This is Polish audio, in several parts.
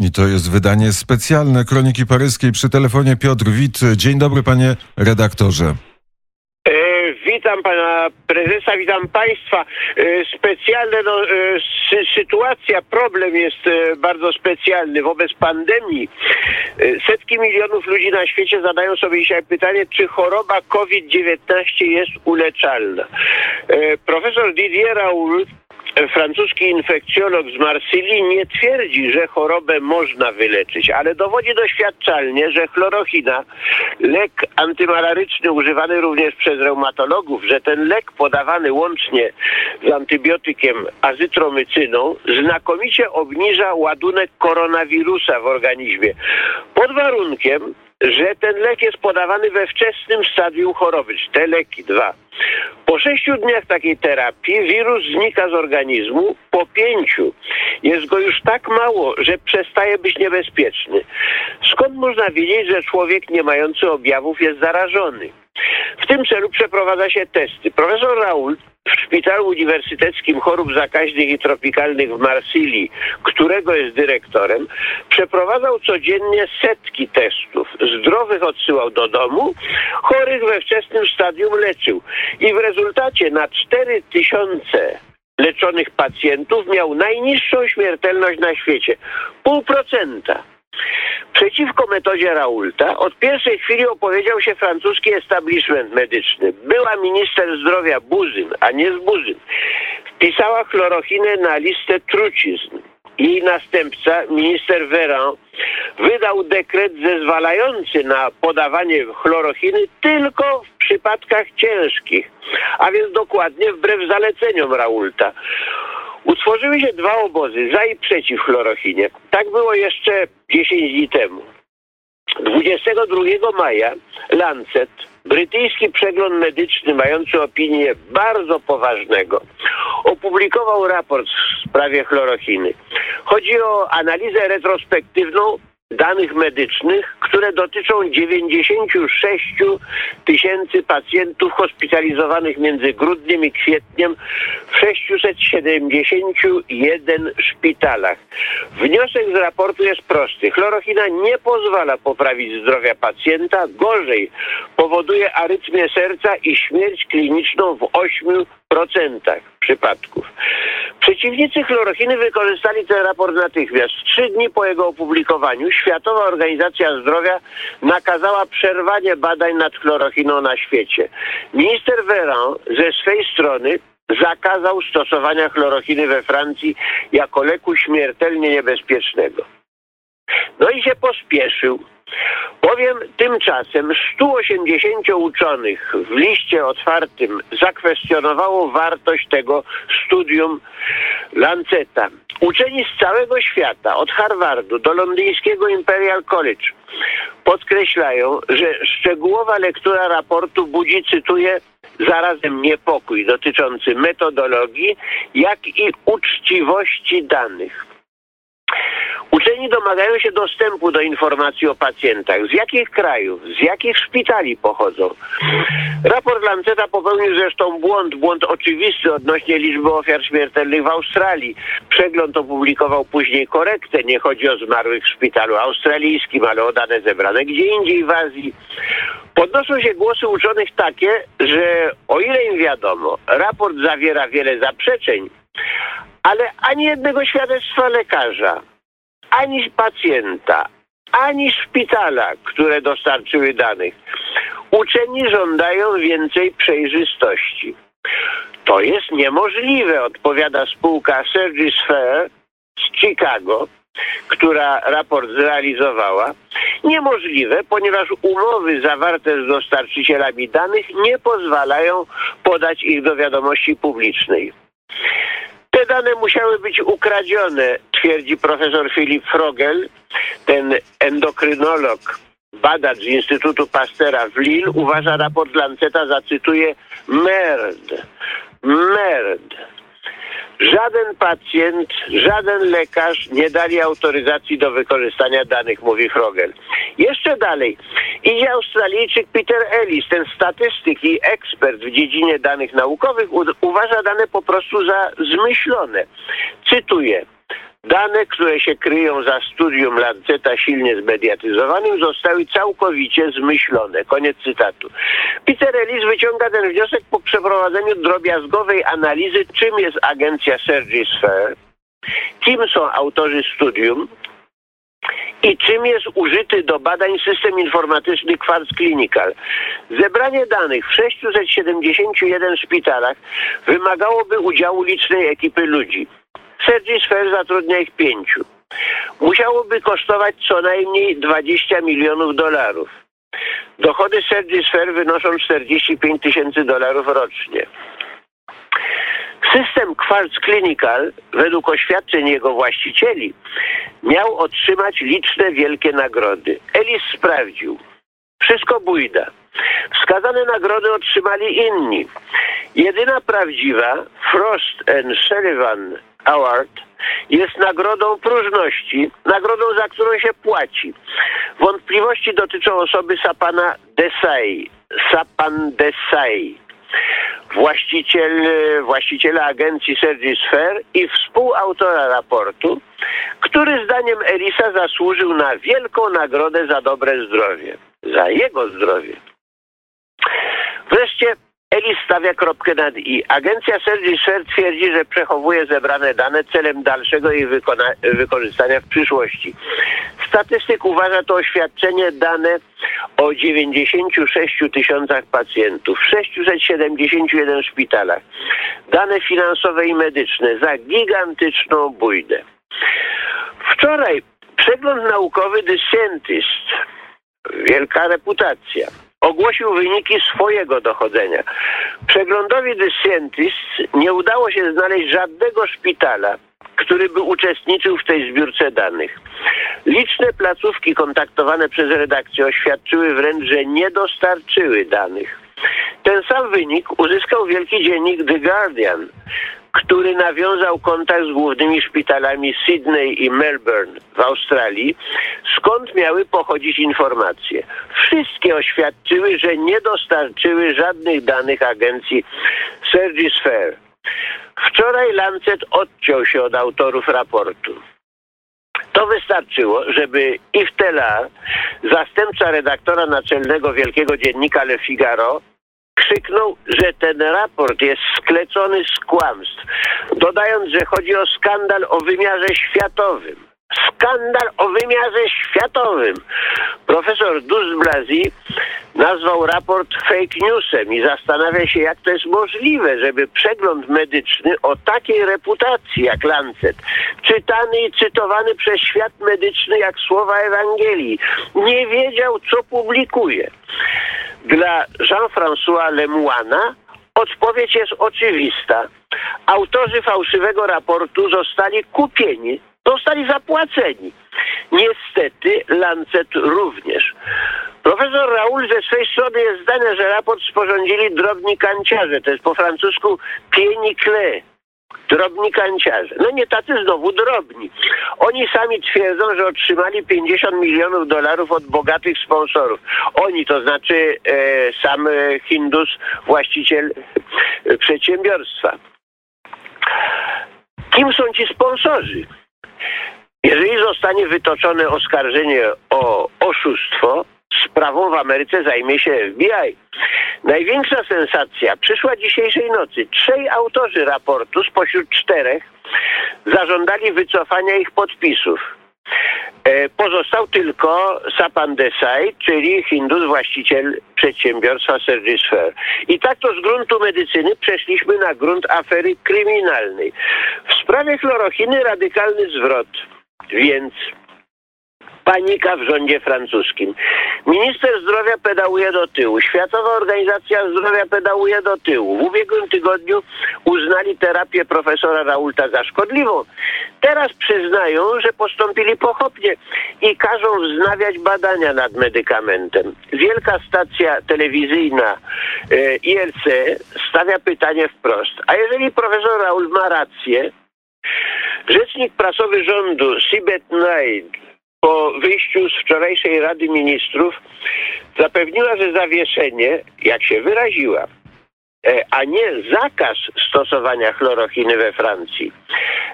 I to jest wydanie specjalne Kroniki Paryskiej przy telefonie Piotr Wit. Dzień dobry panie redaktorze. E, witam pana prezesa, witam państwa. E, specjalna no, e, sy sytuacja, problem jest bardzo specjalny. Wobec pandemii setki milionów ludzi na świecie zadają sobie dzisiaj pytanie, czy choroba COVID-19 jest uleczalna. Profesor Didier Raoult francuski infekcjolog z Marsylii nie twierdzi, że chorobę można wyleczyć, ale dowodzi doświadczalnie, że chlorochina, lek antymalaryczny używany również przez reumatologów, że ten lek podawany łącznie z antybiotykiem azytromycyną znakomicie obniża ładunek koronawirusa w organizmie. Pod warunkiem, że ten lek jest podawany we wczesnym stadium choroby, te leki dwa. Po sześciu dniach takiej terapii wirus znika z organizmu, po pięciu jest go już tak mało, że przestaje być niebezpieczny. Skąd można wiedzieć, że człowiek nie mający objawów jest zarażony? W tym celu przeprowadza się testy. Profesor Raoult w Szpitalu Uniwersyteckim Chorób Zakaźnych i Tropikalnych w Marsylii, którego jest dyrektorem, przeprowadzał codziennie setki testów. Zdrowych odsyłał do domu, chorych we wczesnym stadium leczył. I w rezultacie na 4 tysiące leczonych pacjentów miał najniższą śmiertelność na świecie. Pół procenta. Przeciwko metodzie Raulta od pierwszej chwili opowiedział się francuski establishment medyczny. Była minister zdrowia Buzyn, a nie z Buzyn. Wpisała chlorochinę na listę trucizn. Jej następca, minister Véran, wydał dekret zezwalający na podawanie chlorochiny tylko w przypadkach ciężkich, a więc dokładnie wbrew zaleceniom Raulta. Utworzyły się dwa obozy, za i przeciw chlorochinie. Tak było jeszcze 10 dni temu. 22 maja Lancet, brytyjski przegląd medyczny mający opinię bardzo poważnego, opublikował raport w sprawie chlorochiny. Chodzi o analizę retrospektywną danych medycznych, które dotyczą 96 tysięcy pacjentów hospitalizowanych między grudniem i kwietniem w 671 szpitalach. Wniosek z raportu jest prosty. Chlorochina nie pozwala poprawić zdrowia pacjenta, gorzej powoduje arytmię serca i śmierć kliniczną w 8% przypadków. Przeciwnicy chlorochiny wykorzystali ten raport natychmiast. Trzy dni po jego opublikowaniu Światowa Organizacja Zdrowia nakazała przerwanie badań nad chlorochiną na świecie. Minister Véran ze swej strony zakazał stosowania chlorochiny we Francji jako leku śmiertelnie niebezpiecznego. No i się pospieszył. Bowiem tymczasem 180 uczonych w liście otwartym zakwestionowało wartość tego studium Lanceta. Uczeni z całego świata, od Harvardu do londyńskiego Imperial College, podkreślają, że szczegółowa lektura raportu budzi, cytuję, zarazem niepokój dotyczący metodologii, jak i uczciwości danych. Uczeni domagają się dostępu do informacji o pacjentach. Z jakich krajów, z jakich szpitali pochodzą. Raport Lanceta popełnił zresztą błąd, błąd oczywisty odnośnie liczby ofiar śmiertelnych w Australii. Przegląd opublikował później korektę. Nie chodzi o zmarłych w szpitalu australijskim, ale o dane zebrane gdzie indziej w Azji. Podnoszą się głosy uczonych takie, że o ile im wiadomo, raport zawiera wiele zaprzeczeń, ale ani jednego świadectwa lekarza, ani pacjenta, ani szpitala, które dostarczyły danych. Uczeni żądają więcej przejrzystości. To jest niemożliwe, odpowiada spółka Fair z Chicago, która raport zrealizowała. Niemożliwe, ponieważ umowy zawarte z dostarczycielami danych nie pozwalają podać ich do wiadomości publicznej. Musiały być ukradzione, twierdzi profesor Filip Frogel, ten endokrynolog, badacz z Instytutu Pastera w Lille, uważa raport Lanceta, zacytuję, merd, merd. Żaden pacjent, żaden lekarz nie dali autoryzacji do wykorzystania danych, mówi Frogel. Jeszcze dalej. Idzie Australijczyk Peter Ellis, ten statystyk i ekspert w dziedzinie danych naukowych, uważa dane po prostu za zmyślone. Cytuję. Dane, które się kryją za studium Lanceta silnie zmediatyzowanym, zostały całkowicie zmyślone. Koniec cytatu. Peter Ellis wyciąga ten wniosek po przeprowadzeniu drobiazgowej analizy, czym jest agencja Sergisphere, kim są autorzy studium, i czym jest użyty do badań system informatyczny Quartz Clinical. Zebranie danych w 671 szpitalach wymagałoby udziału licznej ekipy ludzi. Sergi Sfer zatrudnia ich pięciu. Musiałoby kosztować co najmniej 20 milionów dolarów. Dochody Sergi Sfer wynoszą 45 tysięcy dolarów rocznie. System Quartz Clinical, według oświadczeń jego właścicieli, miał otrzymać liczne wielkie nagrody. Ellis sprawdził. Wszystko bójda. Wskazane nagrody otrzymali inni. Jedyna prawdziwa Frost and Sullivan Award jest nagrodą próżności, nagrodą, za którą się płaci. Wątpliwości dotyczą osoby Sapana Desai, Sapan Desai, właściciel, właściciela agencji Sergi Sfer i współautora raportu, który zdaniem Elisa zasłużył na wielką nagrodę za dobre zdrowie. Za jego zdrowie. Wreszcie Elis stawia kropkę nad i. Agencja Sergi Sfer twierdzi, że przechowuje zebrane dane celem dalszego ich wykorzystania w przyszłości. Statystyk uważa to oświadczenie dane o 96 tysiącach pacjentów w 671 szpitalach. Dane finansowe i medyczne za gigantyczną bójdę. Wczoraj przegląd naukowy The Scientist, wielka reputacja, ogłosił wyniki swojego dochodzenia. Przeglądowi The Scientist nie udało się znaleźć żadnego szpitala, który by uczestniczył w tej zbiórce danych. Liczne placówki kontaktowane przez redakcję oświadczyły wręcz, że nie dostarczyły danych. Ten sam wynik uzyskał wielki dziennik The Guardian, który nawiązał kontakt z głównymi szpitalami Sydney i Melbourne w Australii, skąd miały pochodzić informacje. Wszystkie oświadczyły, że nie dostarczyły żadnych danych agencji Sergi Sphere. Wczoraj Lancet odciął się od autorów raportu. To wystarczyło, żeby Yves Tela, zastępca redaktora naczelnego wielkiego dziennika Le Figaro, krzyknął, że ten raport jest sklecony z kłamstw, dodając, że chodzi o skandal o wymiarze światowym skandal o wymiarze światowym. Profesor Dus Blasi nazwał raport fake newsem i zastanawia się, jak to jest możliwe, żeby przegląd medyczny o takiej reputacji jak Lancet, czytany i cytowany przez świat medyczny jak słowa Ewangelii, nie wiedział, co publikuje. Dla Jean-François Lemoina odpowiedź jest oczywista. Autorzy fałszywego raportu zostali kupieni zostali zapłaceni. Niestety Lancet również. Profesor Raul ze swej strony jest zdania, że raport sporządzili drobni kanciarze. To jest po francusku pienicle. Drobni kanciarze. No nie tacy znowu drobni. Oni sami twierdzą, że otrzymali 50 milionów dolarów od bogatych sponsorów. Oni, to znaczy e, sam Hindus, właściciel e, przedsiębiorstwa. Kim są ci sponsorzy? Jeżeli zostanie wytoczone oskarżenie o oszustwo, sprawą w Ameryce zajmie się FBI. Największa sensacja przyszła dzisiejszej nocy. Trzej autorzy raportu spośród czterech zażądali wycofania ich podpisów. E, pozostał tylko Sapan Desai, czyli Hindus, właściciel przedsiębiorstwa Sphere. I tak to z gruntu medycyny przeszliśmy na grunt afery kryminalnej. W sprawie chlorochiny radykalny zwrot. Więc panika w rządzie francuskim. Minister zdrowia pedałuje do tyłu. Światowa Organizacja Zdrowia pedałuje do tyłu. W ubiegłym tygodniu uznali terapię profesora Raulta za szkodliwą. Teraz przyznają, że postąpili pochopnie i każą wznawiać badania nad medykamentem. Wielka stacja telewizyjna e, ILC stawia pytanie wprost. A jeżeli profesor Raul ma rację, Rzecznik prasowy rządu Sibet Naid po wyjściu z wczorajszej Rady Ministrów zapewniła, że zawieszenie, jak się wyraziła, e, a nie zakaz stosowania chlorochiny we Francji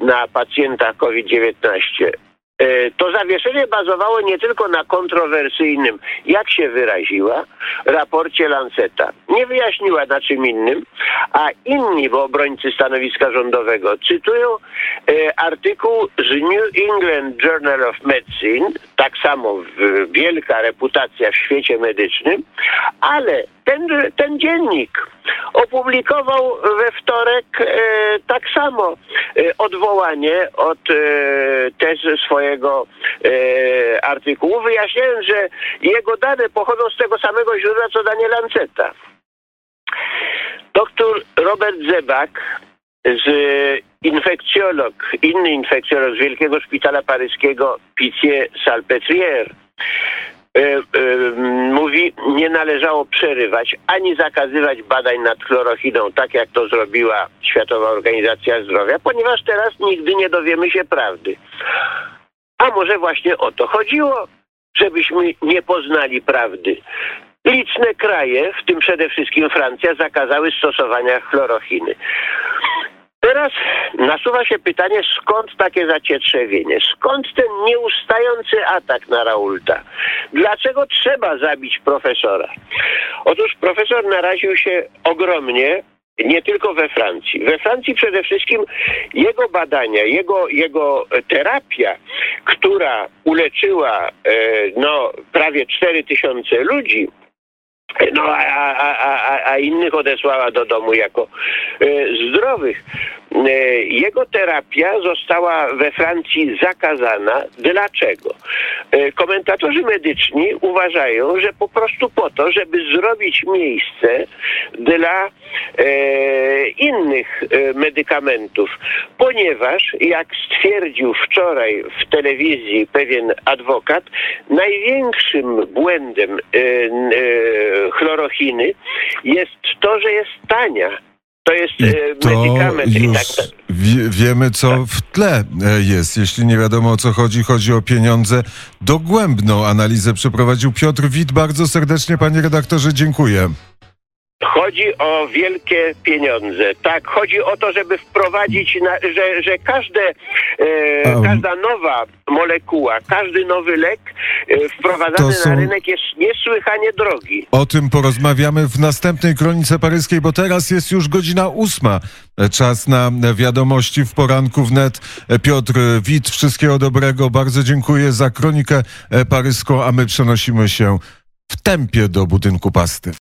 na pacjentach COVID-19, e, to zawieszenie bazowało nie tylko na kontrowersyjnym, jak się wyraziła, raporcie Lanceta. Nie wyjaśniła na czym innym, a inni, bo obrońcy stanowiska rządowego, cytują e, artykuł z New England Journal of Medicine, tak samo w, wielka reputacja w świecie medycznym, ale ten, ten dziennik opublikował we wtorek e, tak samo e, odwołanie od e, swojego e, artykułu, wyjaśniając, że jego dane pochodzą z tego samego źródła co danie Lanceta. Doktor Robert Zebak z infekcjolog, inny infekcjolog z Wielkiego Szpitala Paryskiego Pitié-Salpêtrière e, e, mówi, nie należało przerywać ani zakazywać badań nad chlorochiną, tak jak to zrobiła Światowa Organizacja Zdrowia, ponieważ teraz nigdy nie dowiemy się prawdy. A może właśnie o to chodziło, żebyśmy nie poznali prawdy. Liczne kraje, w tym przede wszystkim Francja, zakazały stosowania chlorochiny. Teraz nasuwa się pytanie, skąd takie zacietrzewienie? Skąd ten nieustający atak na Raulta? Dlaczego trzeba zabić profesora? Otóż profesor naraził się ogromnie nie tylko we Francji. We Francji przede wszystkim jego badania, jego, jego terapia, która uleczyła e, no, prawie 4 tysiące ludzi, no, a, a, a, innych odesłała do domu jako e, zdrowych. E, jego terapia została we Francji zakazana. Dlaczego? E, komentatorzy medyczni uważają, że po prostu po to, żeby zrobić miejsce dla innych medykamentów, ponieważ, jak stwierdził wczoraj w telewizji pewien adwokat, największym błędem chlorochiny jest to, że jest tania. To jest I e, to medykament. i już tak, wie, wiemy, co w tle e, jest. Jeśli nie wiadomo o co chodzi, chodzi o pieniądze. Dogłębną analizę przeprowadził Piotr Wit. Bardzo serdecznie, panie redaktorze, dziękuję. Chodzi o wielkie pieniądze. Tak, chodzi o to, żeby wprowadzić, na, że, że każde, e, Um. każda nowa molekuła, każdy nowy lek e, wprowadzany są- na rynek jest niesłychanie drogi. O tym porozmawiamy w następnej kronice paryskiej, bo teraz jest już godzina ósma. Czas na wiadomości w poranku wnet. Piotr Wit, wszystkiego dobrego. Bardzo dziękuję za kronikę paryską, a my przenosimy się w tempie do budynku pasty.